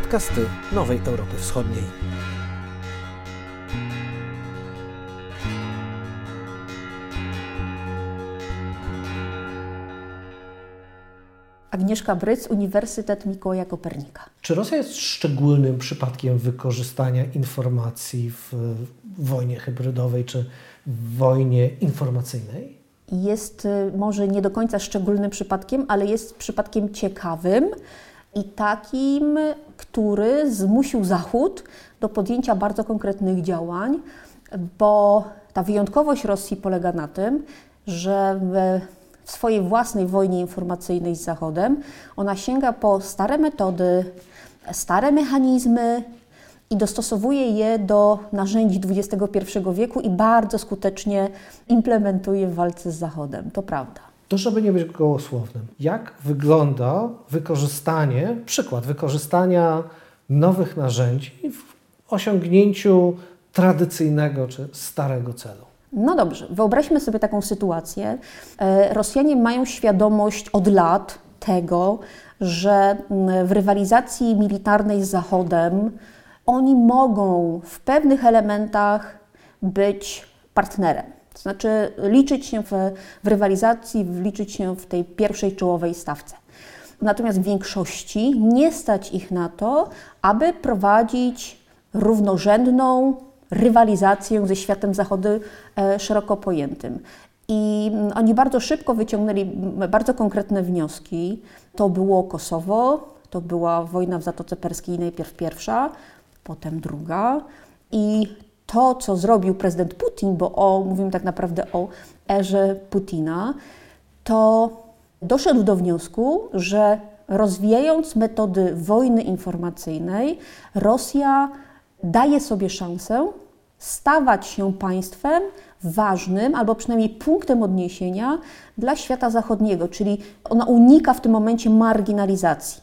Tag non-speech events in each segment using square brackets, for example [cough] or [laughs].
podcasty Nowej Europy Wschodniej. Agnieszka Bryc, Uniwersytet Mikołaja Kopernika. Czy Rosja jest szczególnym przypadkiem wykorzystania informacji w wojnie hybrydowej czy w wojnie informacyjnej? Jest y, może nie do końca szczególnym przypadkiem, ale jest przypadkiem ciekawym i takim, który zmusił Zachód do podjęcia bardzo konkretnych działań, bo ta wyjątkowość Rosji polega na tym, że w swojej własnej wojnie informacyjnej z Zachodem, ona sięga po stare metody, stare mechanizmy i dostosowuje je do narzędzi XXI wieku i bardzo skutecznie implementuje w walce z Zachodem. To prawda. To, żeby nie być gołosłownym, jak wygląda wykorzystanie, przykład wykorzystania nowych narzędzi w osiągnięciu tradycyjnego czy starego celu? No dobrze, wyobraźmy sobie taką sytuację. E, Rosjanie mają świadomość od lat tego, że mm, w rywalizacji militarnej z Zachodem oni mogą w pewnych elementach być partnerem. To znaczy liczyć się w, w rywalizacji, liczyć się w tej pierwszej czołowej stawce. Natomiast w większości nie stać ich na to, aby prowadzić równorzędną, rywalizację ze światem zachodu e, szeroko pojętym. I mm, oni bardzo szybko wyciągnęli bardzo konkretne wnioski. To było Kosowo, to była wojna w Zatoce Perskiej, najpierw pierwsza, potem druga. I to, co zrobił prezydent Putin, bo o, mówimy tak naprawdę o erze Putina, to doszedł do wniosku, że rozwijając metody wojny informacyjnej, Rosja daje sobie szansę stawać się państwem ważnym albo przynajmniej punktem odniesienia dla świata zachodniego, czyli ona unika w tym momencie marginalizacji.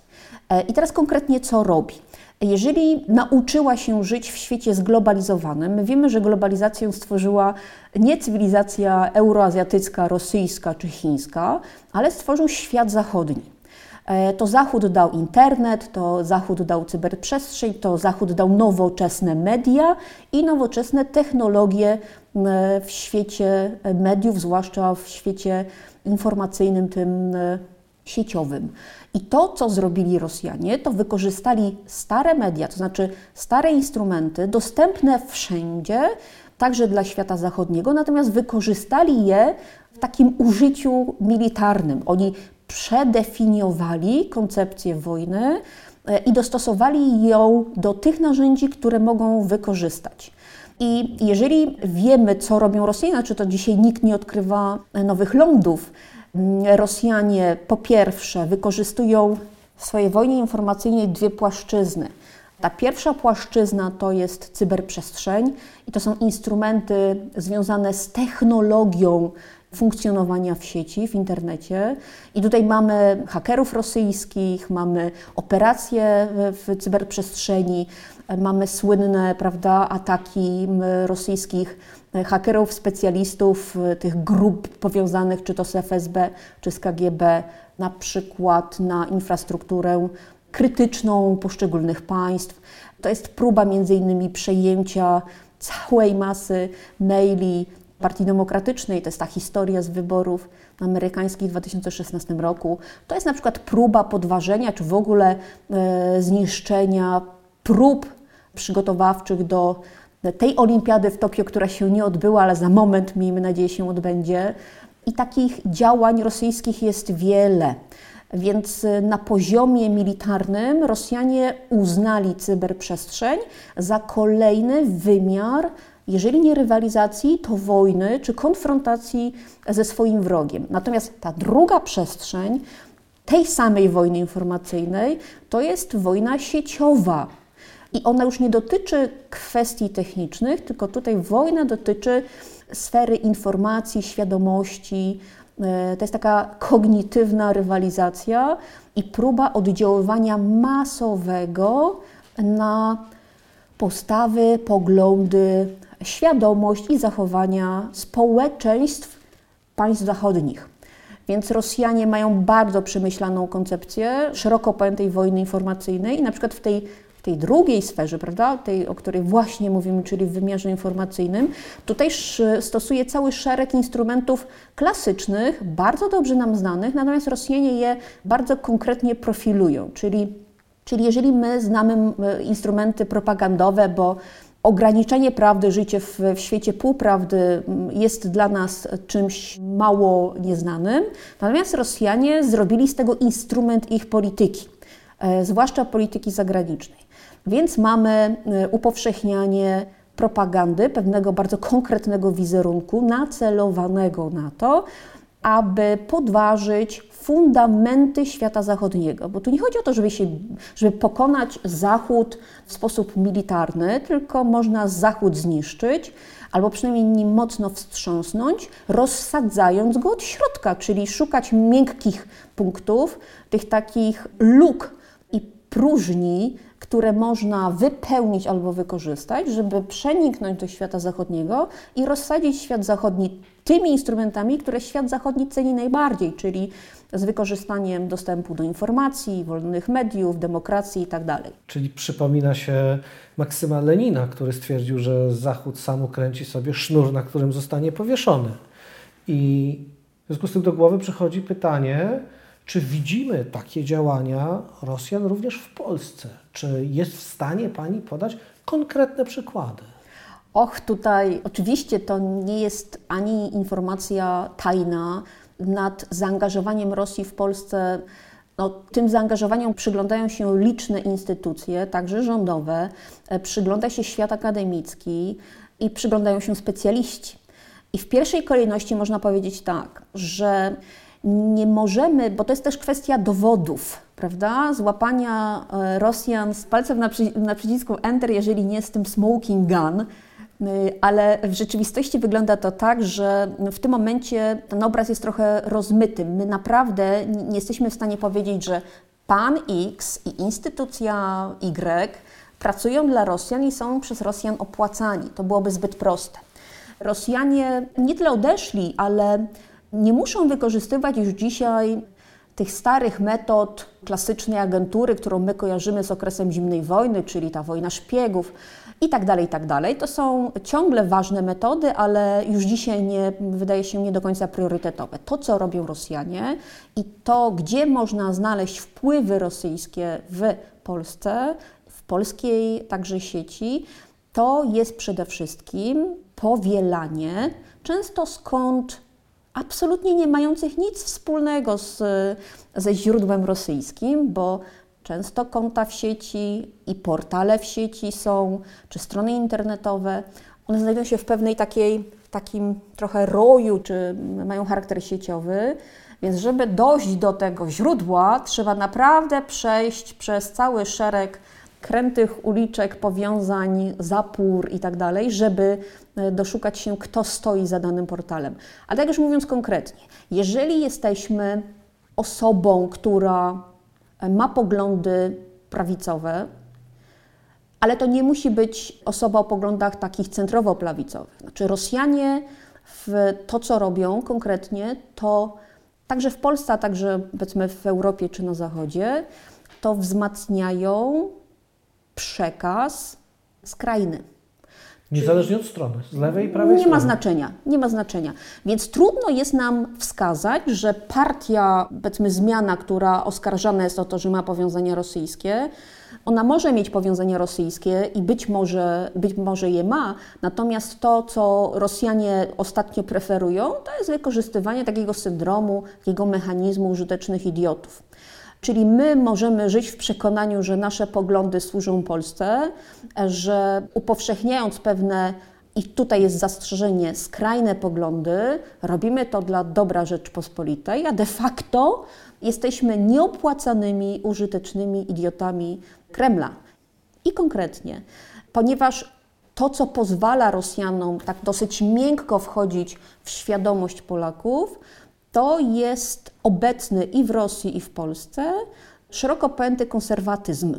E, I teraz konkretnie co robi? Jeżeli nauczyła się żyć w świecie zglobalizowanym, my wiemy, że globalizację stworzyła nie cywilizacja euroazjatycka, rosyjska czy chińska, ale stworzył świat zachodni. E, to Zachód dał internet, to Zachód dał cyberprzestrzeń, to Zachód dał nowoczesne media i nowoczesne technologie w świecie mediów, zwłaszcza w świecie informacyjnym, tym sieciowym. I to, co zrobili Rosjanie, to wykorzystali stare media, to znaczy stare instrumenty dostępne wszędzie, także dla świata zachodniego, natomiast wykorzystali je w takim użyciu militarnym. Oni przedefiniowali koncepcję wojny e, i dostosowali ją do tych narzędzi, które mogą wykorzystać. I jeżeli wiemy, co robią Rosjanie, czy to dzisiaj nikt nie odkrywa nowych lądów, Rosjanie po pierwsze wykorzystują w swojej wojnie informacyjnej dwie płaszczyzny. Ta pierwsza płaszczyzna to jest cyberprzestrzeń i to są instrumenty związane z technologią funkcjonowania w sieci, w internecie. I tutaj mamy hakerów rosyjskich, mamy operacje w cyberprzestrzeni, mamy słynne prawda, ataki rosyjskich hakerów, specjalistów, tych grup powiązanych czy to z FSB, czy z KGB, na przykład na infrastrukturę krytyczną poszczególnych państw. To jest próba między innymi przejęcia całej masy maili, Partii Demokratycznej, to jest ta historia z wyborów amerykańskich w 2016 roku. To jest na przykład próba podważenia, czy w ogóle e, zniszczenia prób przygotowawczych do tej olimpiady w Tokio, która się nie odbyła, ale za moment, miejmy nadzieję, się odbędzie. I takich działań rosyjskich jest wiele. Więc e, na poziomie militarnym Rosjanie uznali cyberprzestrzeń za kolejny wymiar jeżeli nie rywalizacji, to wojny czy konfrontacji ze swoim wrogiem. Natomiast ta druga przestrzeń tej samej wojny informacyjnej to jest wojna sieciowa. I ona już nie dotyczy kwestii technicznych, tylko tutaj wojna dotyczy sfery informacji, świadomości. E, to jest taka kognitywna rywalizacja i próba oddziaływania masowego na postawy, poglądy, świadomość i zachowania społeczeństw państw zachodnich. Więc Rosjanie mają bardzo przemyślaną koncepcję szeroko pojętej wojny informacyjnej i na przykład w tej tej drugiej sferze, prawda, tej, o której właśnie mówimy, czyli w wymiarze informacyjnym, tutaj stosuje cały szereg instrumentów klasycznych, bardzo dobrze nam znanych, natomiast Rosjanie je bardzo konkretnie profilują, czyli, czyli jeżeli my znamy instrumenty propagandowe, bo ograniczenie prawdy, życie w, w, świecie półprawdy jest dla nas czymś mało nieznanym. Natomiast Rosjanie zrobili z tego instrument ich polityki, e, zwłaszcza polityki zagranicznej. Więc mamy e, upowszechnianie propagandy, pewnego bardzo konkretnego wizerunku, nacelowanego na to, aby podważyć fundamenty świata zachodniego. Bo tu nie chodzi o to, żeby, się, żeby pokonać Zachód w sposób militarny, tylko można Zachód zniszczyć, albo przynajmniej nim mocno wstrząsnąć, rozsadzając go od środka, czyli szukać miękkich punktów, tych takich luk i próżni, które można wypełnić albo wykorzystać, żeby przeniknąć do świata zachodniego i rozsadzić świat zachodni tymi instrumentami, które świat zachodni ceni najbardziej, czyli z wykorzystaniem dostępu do informacji, wolnych mediów, demokracji itd. Tak czyli przypomina się Maksyma Lenina, który stwierdził, że Zachód sam ukręci sobie sznur, na którym zostanie powieszony. I w związku z tym do głowy przychodzi pytanie, czy widzimy takie działania Rosjan również w Polsce? Czy jest w stanie Pani podać konkretne przykłady? Och, tutaj oczywiście to nie jest ani informacja tajna nad zaangażowaniem Rosji w Polsce. No, tym zaangażowaniom przyglądają się liczne instytucje, także rządowe, e, przygląda się świat akademicki i przyglądają się specjaliści. I w pierwszej kolejności można powiedzieć tak, że nie możemy, bo to jest też kwestia dowodów, prawda? Złapania e, Rosjan z palcem na, przy, na przycisku Enter, jeżeli nie z tym smoking gun, y, ale w rzeczywistości wygląda to tak, że w tym momencie ten obraz jest trochę rozmyty. My naprawdę nie jesteśmy w stanie powiedzieć, że pan X i instytucja Y pracują dla Rosjan i są przez Rosjan opłacani. To byłoby zbyt proste. Rosjanie nie tyle odeszli, ale nie muszą wykorzystywać już dzisiaj tych starych metod klasycznej agentury, którą my kojarzymy z okresem zimnej wojny, czyli ta wojna szpiegów i tak dalej, i tak dalej. To są ciągle ważne metody, ale już dzisiaj nie, wydaje się nie do końca priorytetowe. To, co robią Rosjanie i to, gdzie można znaleźć wpływy rosyjskie w Polsce, w polskiej także sieci, to jest przede wszystkim powielanie, często skąd absolutnie nie mających nic wspólnego z, ze źródłem rosyjskim, bo często konta w sieci i portale w sieci są, czy strony internetowe, one znajdują się w pewnej takiej, takim trochę roju, czy mają charakter sieciowy, więc żeby dojść do tego źródła, trzeba naprawdę przejść przez cały szereg krętych uliczek, powiązań, zapór i tak dalej, żeby e, doszukać się, kto stoi za danym portalem. A tak już mówiąc konkretnie, jeżeli jesteśmy osobą, która e, ma poglądy prawicowe, ale to nie musi być osoba o poglądach takich centrowo-prawicowych. Znaczy Rosjanie w to, co robią konkretnie, to także w Polsce, a także powiedzmy w Europie czy na Zachodzie, to wzmacniają przekaz skrajny. Niezależnie od strony, z lewej i prawej Nie strony. ma znaczenia, nie ma znaczenia. Więc trudno jest nam wskazać, że partia, powiedzmy zmiana, która oskarżana jest o to, że ma powiązania rosyjskie, ona może mieć powiązania rosyjskie i być może, być może je ma, natomiast to, co Rosjanie ostatnio preferują, to jest wykorzystywanie takiego syndromu, takiego mechanizmu użytecznych idiotów. Czyli my możemy żyć w przekonaniu, że nasze poglądy służą Polsce, że upowszechniając pewne i tutaj jest zastrzeżenie, skrajne poglądy, robimy to dla dobra Rzeczpospolitej, a de facto jesteśmy nieopłacanymi, użytecznymi idiotami Kremla. I konkretnie, ponieważ to, co pozwala Rosjanom tak dosyć miękko wchodzić w świadomość Polaków, to jest obecny i w Rosji, i w Polsce szeroko pojęty konserwatyzm,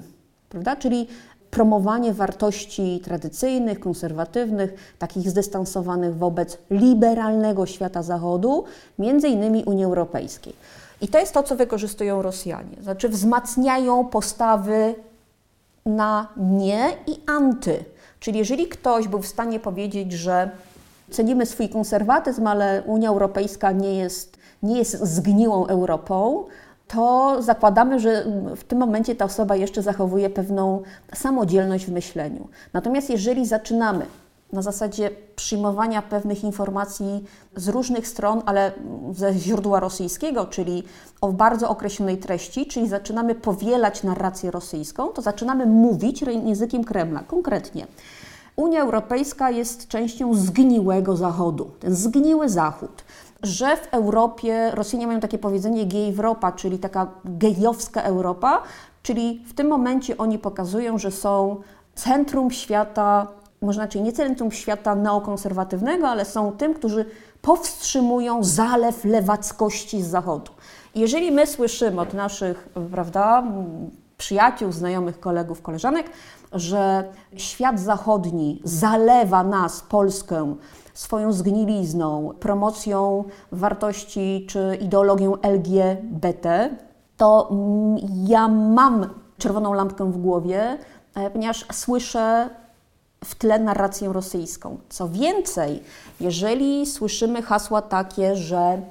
prawda? czyli promowanie wartości tradycyjnych, konserwatywnych, takich zdystansowanych wobec liberalnego świata Zachodu, między innymi Unii Europejskiej. I to jest to, co wykorzystują Rosjanie. Znaczy wzmacniają postawy na nie i anty. Czyli jeżeli ktoś był w stanie powiedzieć, że cenimy swój konserwatyzm, ale Unia Europejska nie jest, nie jest zgniłą Europą, to zakładamy, że w tym momencie ta osoba jeszcze zachowuje pewną samodzielność w myśleniu. Natomiast jeżeli zaczynamy na zasadzie przyjmowania pewnych informacji z różnych stron, ale ze źródła rosyjskiego, czyli o bardzo określonej treści, czyli zaczynamy powielać narrację rosyjską, to zaczynamy mówić językiem Kremla. Konkretnie, Unia Europejska jest częścią zgniłego Zachodu, ten zgniły Zachód że w Europie, Rosjanie mają takie powiedzenie gej Europa, czyli taka gejowska Europa, czyli w tym momencie oni pokazują, że są centrum świata, może znaczy nie centrum świata neokonserwatywnego, ale są tym, którzy powstrzymują zalew lewackości z Zachodu. Jeżeli my słyszymy od naszych, prawda, przyjaciół, znajomych, kolegów, koleżanek, że świat zachodni zalewa nas, Polskę, swoją zgnilizną, promocją wartości czy ideologią LGBT, to ja mam czerwoną lampkę w głowie, e, ponieważ słyszę w tle narrację rosyjską. Co więcej, jeżeli słyszymy hasła takie, że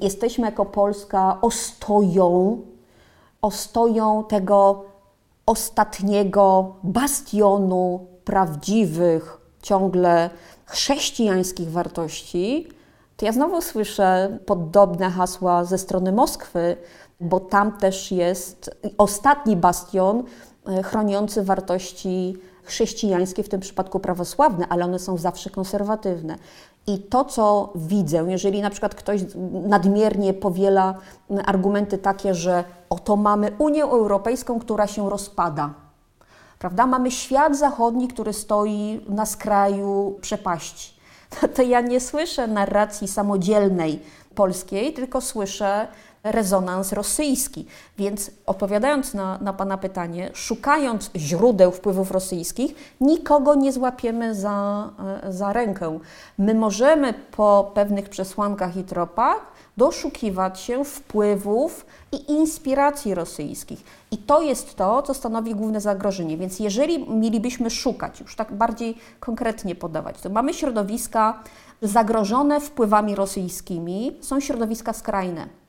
jesteśmy jako Polska ostoją, ostoją tego ostatniego bastionu prawdziwych, ciągle chrześcijańskich wartości, to ja znowu słyszę podobne hasła ze strony Moskwy, bo tam też jest ostatni bastion e, chroniący wartości chrześcijańskie, w tym przypadku prawosławne, ale one są zawsze konserwatywne. I to, co widzę, jeżeli na przykład ktoś nadmiernie powiela argumenty takie, że oto mamy Unię Europejską, która się rozpada, prawda? Mamy świat zachodni, który stoi na skraju przepaści. [laughs] To ja nie słyszę narracji samodzielnej polskiej, tylko słyszę rezonans rosyjski. Więc odpowiadając na, na Pana pytanie, szukając źródeł wpływów rosyjskich, nikogo nie złapiemy za, e, za rękę. My możemy po pewnych przesłankach i tropach doszukiwać się wpływów i inspiracji rosyjskich. I to jest to, co stanowi główne zagrożenie. Więc jeżeli mielibyśmy szukać, już tak bardziej konkretnie podawać, to mamy środowiska zagrożone wpływami rosyjskimi, są środowiska skrajne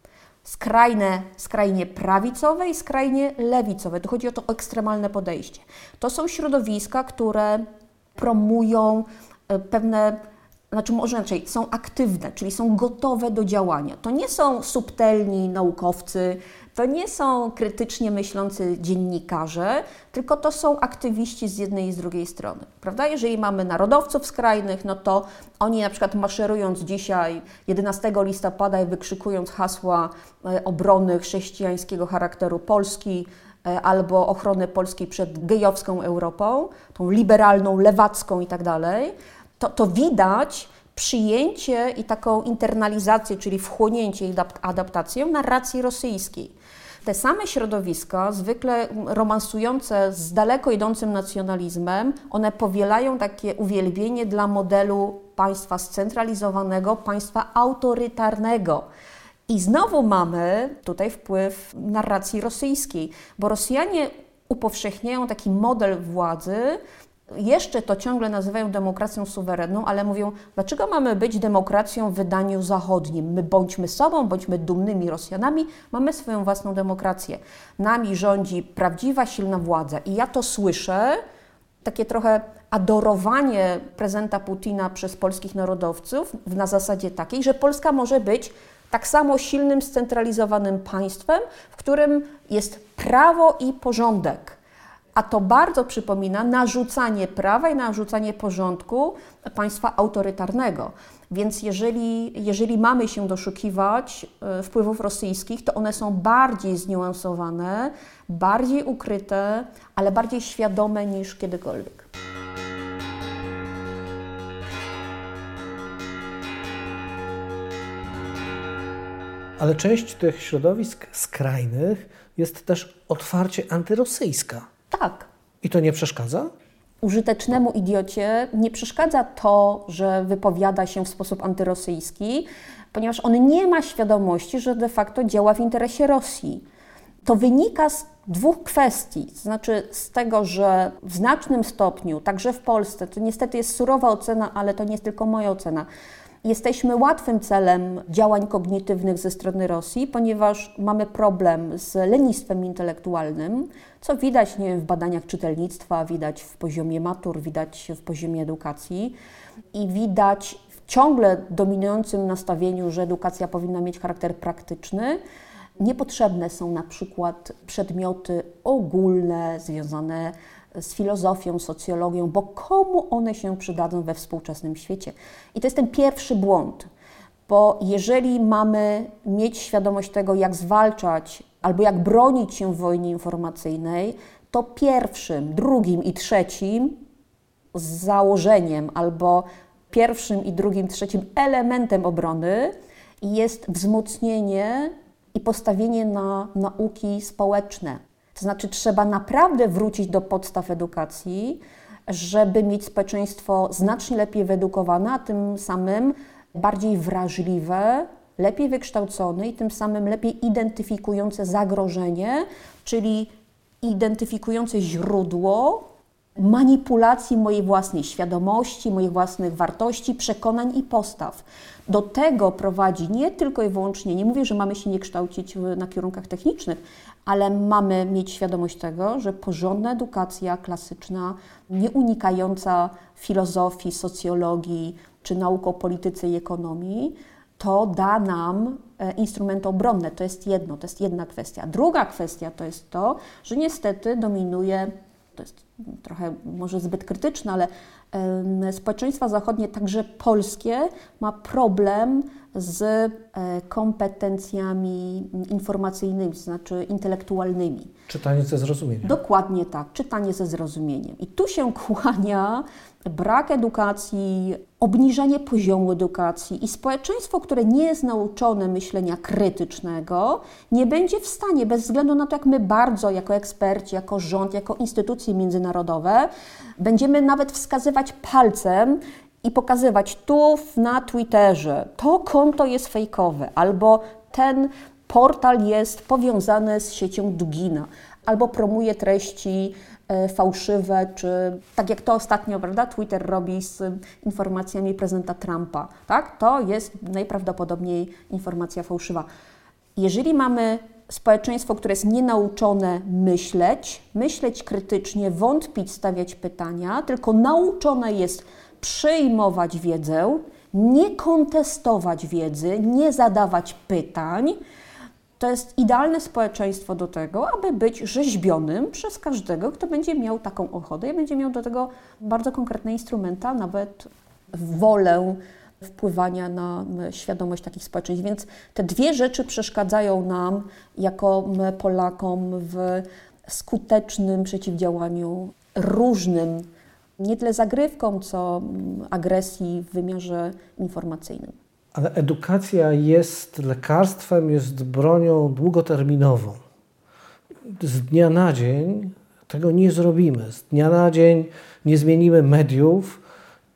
skrajne, skrajnie prawicowe i skrajnie lewicowe. Tu chodzi o to ekstremalne podejście. To są środowiska, które promują e, pewne, znaczy może inaczej, są aktywne, czyli są gotowe do działania. To nie są subtelni naukowcy, to nie są krytycznie myślący dziennikarze, tylko to są aktywiści z jednej i z drugiej strony. Prawda? Jeżeli mamy narodowców skrajnych, no to oni na przykład maszerując dzisiaj 11 listopada i wykrzykując hasła e, obrony chrześcijańskiego charakteru Polski, e, albo ochrony Polski przed gejowską Europą, tą liberalną, lewacką i tak dalej, to, to widać przyjęcie i taką internalizację, czyli wchłonięcie i adaptację narracji rosyjskiej. Te same środowiska, zwykle romansujące z daleko idącym nacjonalizmem, one powielają takie uwielbienie dla modelu państwa scentralizowanego, państwa autorytarnego. I znowu mamy tutaj wpływ narracji rosyjskiej, bo Rosjanie upowszechniają taki model władzy, jeszcze to ciągle nazywają demokracją suwerenną, ale mówią, dlaczego mamy być demokracją w wydaniu zachodnim? My bądźmy sobą, bądźmy dumnymi Rosjanami, mamy swoją własną demokrację. Nami rządzi prawdziwa, silna władza. I ja to słyszę, takie trochę adorowanie prezenta Putina przez polskich narodowców na zasadzie takiej, że Polska może być tak samo silnym, scentralizowanym państwem, w którym jest prawo i porządek a to bardzo przypomina narzucanie prawa i narzucanie porządku państwa autorytarnego. Więc jeżeli, jeżeli mamy się doszukiwać e, wpływów rosyjskich, to one są bardziej zniuansowane, bardziej ukryte, ale bardziej świadome niż kiedykolwiek. Ale część tych środowisk skrajnych jest też otwarcie antyrosyjska. Tak. I to nie przeszkadza? Użytecznemu idiocie nie przeszkadza to, że wypowiada się w sposób antyrosyjski, ponieważ on nie ma świadomości, że de facto działa w interesie Rosji. To wynika z dwóch kwestii. To znaczy z tego, że w znacznym stopniu, także w Polsce, to niestety jest surowa ocena, ale to nie jest tylko moja ocena, Jesteśmy łatwym celem działań kognitywnych ze strony Rosji, ponieważ mamy problem z lenistwem intelektualnym, co widać nie wiem, w badaniach czytelnictwa, widać w poziomie matur, widać w poziomie edukacji i widać w ciągle dominującym nastawieniu, że edukacja powinna mieć charakter praktyczny. Niepotrzebne są na przykład przedmioty ogólne związane z filozofią, socjologią, bo komu one się przydadzą we współczesnym świecie? I to jest ten pierwszy błąd, bo jeżeli mamy mieć świadomość tego, jak zwalczać albo jak bronić się w wojnie informacyjnej, to pierwszym, drugim i trzecim założeniem albo pierwszym i drugim, trzecim elementem obrony jest wzmocnienie i postawienie na nauki społeczne to znaczy, trzeba naprawdę wrócić do podstaw edukacji, żeby mieć społeczeństwo znacznie lepiej wyedukowane, a tym samym bardziej wrażliwe, lepiej wykształcone i tym samym lepiej identyfikujące zagrożenie, czyli identyfikujące źródło manipulacji mojej własnej świadomości, moich własnych wartości, przekonań i postaw. Do tego prowadzi nie tylko i wyłącznie, nie mówię, że mamy się nie kształcić na kierunkach technicznych, ale mamy mieć świadomość tego, że porządna edukacja klasyczna, nie unikająca filozofii, socjologii czy nauk o polityce i ekonomii, to da nam e, instrumenty obronne. To jest jedno, to jest jedna kwestia. Druga kwestia to jest to, że niestety dominuje, to jest trochę może zbyt krytyczne, ale społeczeństwa zachodnie, także polskie, ma problem z e, kompetencjami informacyjnymi, to znaczy intelektualnymi. Czytanie ze zrozumieniem. Dokładnie tak, czytanie ze zrozumieniem. I tu się [laughs] kłania brak edukacji, obniżenie poziomu edukacji i społeczeństwo, które nie jest nauczone myślenia krytycznego, nie będzie w stanie, bez względu na to, jak my bardzo, jako eksperci, jako rząd, jako instytucje międzynarodowe, będziemy nawet wskazywać palcem i pokazywać tu na Twitterze, to konto jest fejkowe, albo ten portal jest powiązany z siecią Dugina, albo promuje treści e, fałszywe, czy tak jak to ostatnio, prawda, Twitter robi z informacjami prezydenta Trumpa, tak? To jest najprawdopodobniej informacja fałszywa. Jeżeli mamy społeczeństwo, które jest nienauczone myśleć, myśleć krytycznie, wątpić, stawiać pytania, tylko nauczone jest przyjmować wiedzę, nie kontestować wiedzy, nie zadawać pytań. To jest idealne społeczeństwo do tego, aby być rzeźbionym przez każdego, kto będzie miał taką ochotę i będzie miał do tego bardzo konkretne instrumenta, nawet wolę wpływania na świadomość takich społeczeństw. Więc te dwie rzeczy przeszkadzają nam, jako Polakom, w skutecznym przeciwdziałaniu różnym nie tyle zagrywką, co agresji w wymiarze informacyjnym. Ale edukacja jest lekarstwem, jest bronią długoterminową. Z dnia na dzień tego nie zrobimy. Z dnia na dzień nie zmienimy mediów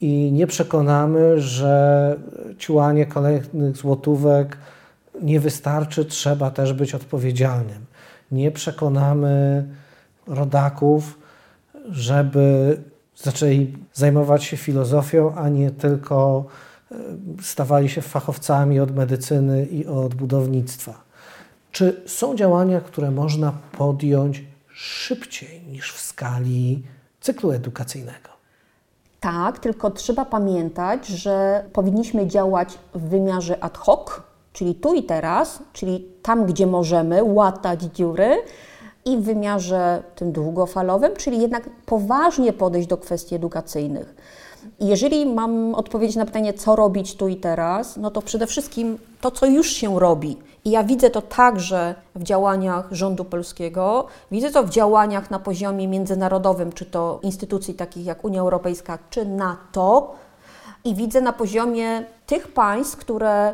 i nie przekonamy, że ciłanie kolejnych złotówek nie wystarczy, trzeba też być odpowiedzialnym. Nie przekonamy rodaków, żeby zaczęli zajmować się filozofią, a nie tylko e, stawali się fachowcami od medycyny i od budownictwa. Czy są działania, które można podjąć szybciej niż w skali cyklu edukacyjnego? Tak, tylko trzeba pamiętać, że powinniśmy działać w wymiarze ad hoc, czyli tu i teraz, czyli tam, gdzie możemy łatać dziury, i w wymiarze tym długofalowym, czyli jednak poważnie podejść do kwestii edukacyjnych. Jeżeli mam odpowiedzieć na pytanie, co robić tu i teraz, no to przede wszystkim to, co już się robi. I ja widzę to także w działaniach rządu polskiego, widzę to w działaniach na poziomie międzynarodowym, czy to instytucji takich jak Unia Europejska, czy NATO, i widzę na poziomie tych państw, które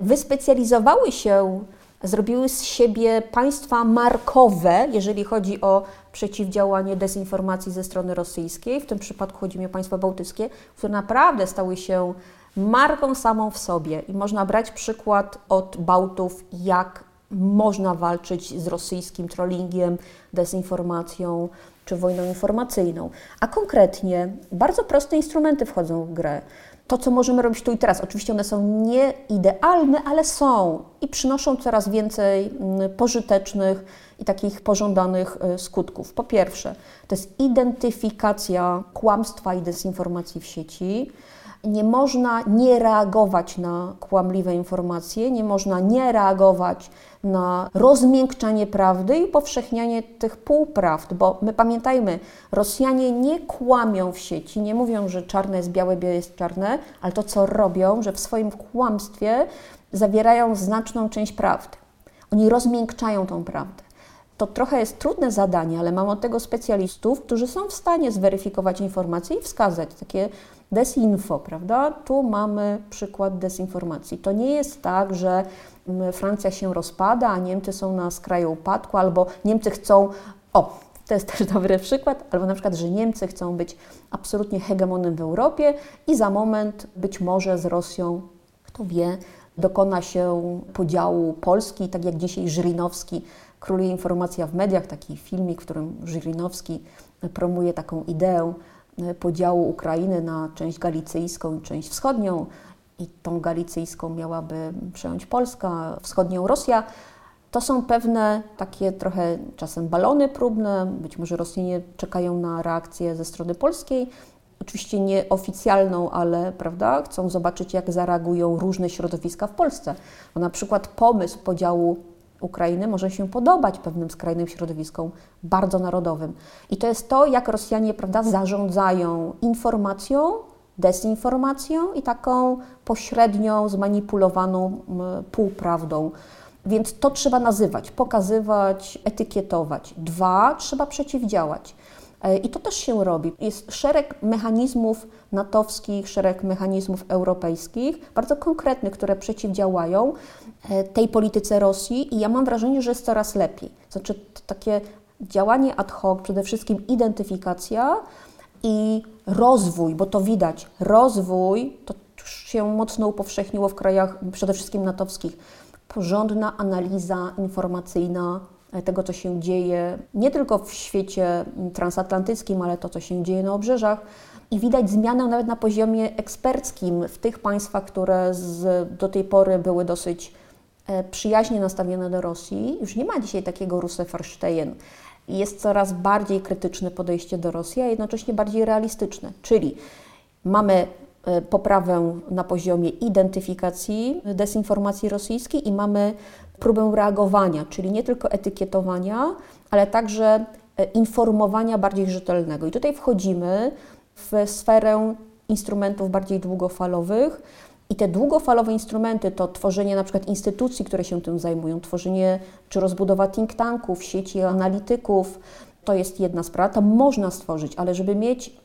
wyspecjalizowały się zrobiły z siebie państwa markowe, jeżeli chodzi o przeciwdziałanie dezinformacji ze strony rosyjskiej. W tym przypadku chodzi mi o państwa bałtyckie, które naprawdę stały się marką samą w sobie. I można brać przykład od Bałtów, jak można walczyć z rosyjskim trollingiem, dezinformacją czy wojną informacyjną. A konkretnie bardzo proste instrumenty wchodzą w grę. To, co możemy robić tu i teraz, oczywiście one są nieidealne, ale są i przynoszą coraz więcej mm, pożytecznych i takich pożądanych y, skutków. Po pierwsze, to jest identyfikacja kłamstwa i dezinformacji w sieci nie można nie reagować na kłamliwe informacje, nie można nie reagować na rozmiękczanie prawdy i powszechnianie tych półprawd, bo my pamiętajmy, Rosjanie nie kłamią w sieci, nie mówią, że czarne jest białe, białe jest czarne, ale to, co robią, że w swoim kłamstwie zawierają znaczną część prawdy. Oni rozmiękczają tą prawdę. To trochę jest trudne zadanie, ale mam od tego specjalistów, którzy są w stanie zweryfikować informacje i wskazać takie desinfo, prawda? Tu mamy przykład dezinformacji. To nie jest tak, że mm, Francja się rozpada, a Niemcy są na skraju upadku, albo Niemcy chcą. O, to jest [laughs] też dobry przykład, albo na przykład, że Niemcy chcą być absolutnie hegemonem w Europie i za moment być może z Rosją, kto wie, dokona się podziału Polski, tak jak dzisiaj Żyrinowski króluje informacja w mediach, taki filmik, w którym Żyrinowski promuje taką ideę podziału Ukrainy na część galicyjską i część wschodnią i tą galicyjską miałaby przejąć Polska, wschodnią Rosja. To są pewne takie trochę czasem balony próbne, być może Rosjanie czekają na reakcję ze strony polskiej, oczywiście nieoficjalną, ale prawda, chcą zobaczyć, jak zareagują różne środowiska w Polsce. Bo na przykład pomysł podziału Ukrainy może się podobać pewnym skrajnym środowiskom bardzo narodowym. I to jest to, jak Rosjanie prawda, zarządzają informacją, dezinformacją i taką pośrednią, zmanipulowaną półprawdą. Więc to trzeba nazywać, pokazywać, etykietować. Dwa, trzeba przeciwdziałać. E, I to też się robi. Jest szereg mechanizmów natowskich, szereg mechanizmów europejskich, bardzo konkretnych, które przeciwdziałają e, tej polityce Rosji i ja mam wrażenie, że jest coraz lepiej. Znaczy takie działanie ad hoc, przede wszystkim identyfikacja i rozwój, bo to widać, rozwój to się mocno upowszechniło w krajach przede wszystkim natowskich. Porządna analiza informacyjna tego, co się dzieje nie tylko w świecie transatlantyckim, ale to, co się dzieje na obrzeżach. I widać zmianę nawet na poziomie eksperckim w tych państwach, które z, do tej pory były dosyć e, przyjaźnie nastawione do Rosji. Już nie ma dzisiaj takiego Russefarstein. Jest coraz bardziej krytyczne podejście do Rosji, a jednocześnie bardziej realistyczne. Czyli mamy poprawę na poziomie identyfikacji dezinformacji rosyjskiej i mamy próbę reagowania, czyli nie tylko etykietowania, ale także e, informowania bardziej rzetelnego. I tutaj wchodzimy w sferę instrumentów bardziej długofalowych. I te długofalowe instrumenty to tworzenie na przykład instytucji, które się tym zajmują, tworzenie czy rozbudowa think tanków, sieci analityków, to jest jedna sprawa, to można stworzyć, ale żeby mieć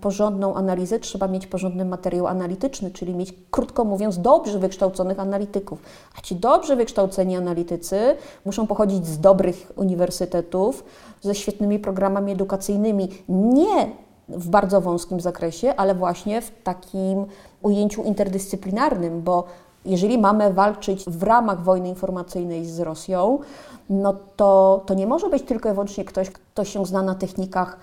porządną analizę, trzeba mieć porządny materiał analityczny, czyli mieć, krótko mówiąc, dobrze wykształconych analityków. A ci dobrze wykształceni analitycy muszą pochodzić z dobrych uniwersytetów, ze świetnymi programami edukacyjnymi, nie w bardzo wąskim zakresie, ale właśnie w takim ujęciu interdyscyplinarnym, bo jeżeli mamy walczyć w ramach wojny informacyjnej z Rosją, no to, to nie może być tylko i wyłącznie ktoś, kto się zna na technikach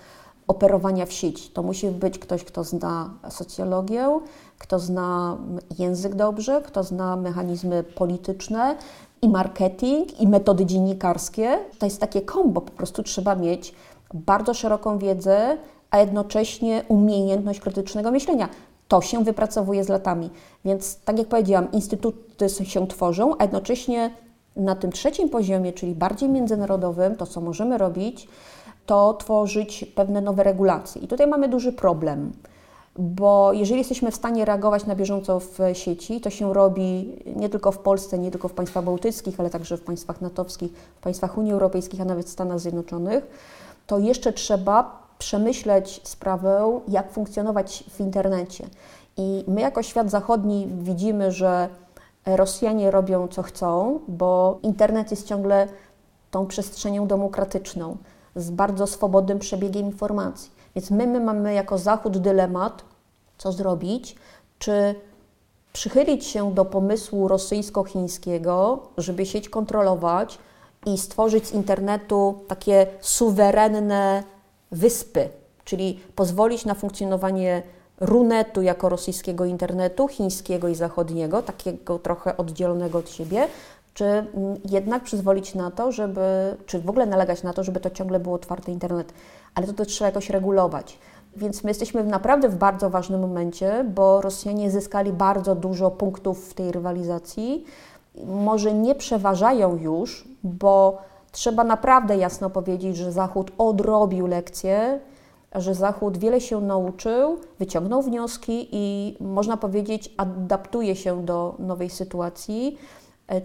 operowania w sieci. To musi być ktoś, kto zna socjologię, kto zna język dobrze, kto zna mechanizmy polityczne i marketing, i metody dziennikarskie. To jest takie kombo, po prostu trzeba mieć bardzo szeroką wiedzę, a jednocześnie umiejętność krytycznego myślenia. To się wypracowuje z latami. Więc, tak jak powiedziałam, instytuty się tworzą, a jednocześnie na tym trzecim poziomie, czyli bardziej międzynarodowym, to co możemy robić, to tworzyć pewne nowe regulacje. I tutaj mamy duży problem, bo jeżeli jesteśmy w stanie reagować na bieżąco w sieci, to się robi nie tylko w Polsce, nie tylko w państwach bałtyckich, ale także w państwach natowskich, w państwach Unii Europejskiej, a nawet w Stanach Zjednoczonych, to jeszcze trzeba przemyśleć sprawę, jak funkcjonować w internecie. I my, jako świat zachodni, widzimy, że Rosjanie robią co chcą, bo internet jest ciągle tą przestrzenią demokratyczną z bardzo swobodnym przebiegiem informacji. Więc my, my mamy jako Zachód dylemat, co zrobić, czy przychylić się do pomysłu rosyjsko-chińskiego, żeby sieć kontrolować i stworzyć z internetu takie suwerenne wyspy, czyli pozwolić na funkcjonowanie Runetu jako rosyjskiego internetu, chińskiego i zachodniego, takiego trochę oddzielonego od siebie, czy mm, jednak przyzwolić na to, żeby, czy w ogóle nalegać na to, żeby to ciągle był otwarty internet. Ale to też trzeba jakoś regulować. Więc my jesteśmy naprawdę w bardzo ważnym momencie, bo Rosjanie zyskali bardzo dużo punktów w tej rywalizacji. Może nie przeważają już, bo trzeba naprawdę jasno powiedzieć, że Zachód odrobił lekcje, że Zachód wiele się nauczył, wyciągnął wnioski i można powiedzieć, adaptuje się do nowej sytuacji,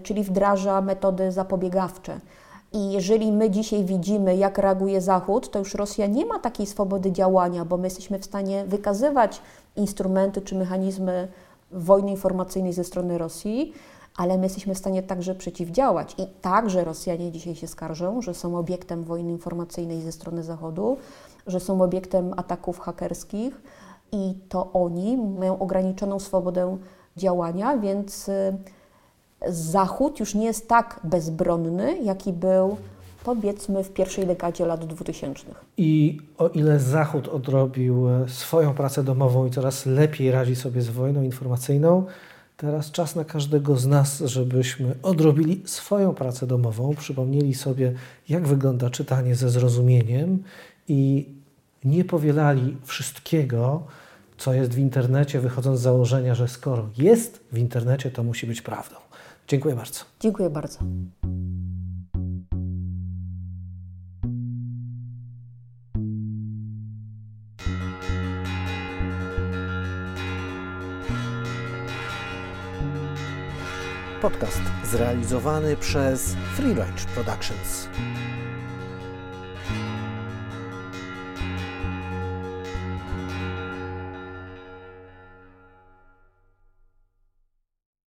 czyli wdraża metody zapobiegawcze. I jeżeli my dzisiaj widzimy, jak reaguje Zachód, to już Rosja nie ma takiej swobody działania, bo my jesteśmy w stanie wykazywać instrumenty czy mechanizmy wojny informacyjnej ze strony Rosji, ale my jesteśmy w stanie także przeciwdziałać. I także Rosjanie dzisiaj się skarżą, że są obiektem wojny informacyjnej ze strony Zachodu, że są obiektem ataków hakerskich i to oni mają ograniczoną swobodę działania, więc y, Zachód już nie jest tak bezbronny, jaki był powiedzmy w pierwszej dekadzie lat 2000. I o ile Zachód odrobił e, swoją pracę domową i coraz lepiej radzi sobie z wojną informacyjną, teraz czas na każdego z nas, żebyśmy odrobili swoją pracę domową, przypomnieli sobie, jak wygląda czytanie ze zrozumieniem i nie powielali wszystkiego, co jest w internecie, wychodząc z założenia, że skoro jest w internecie, to musi być prawdą. Dziękuję bardzo. Dziękuję bardzo. Podcast zrealizowany przez Free Range Productions.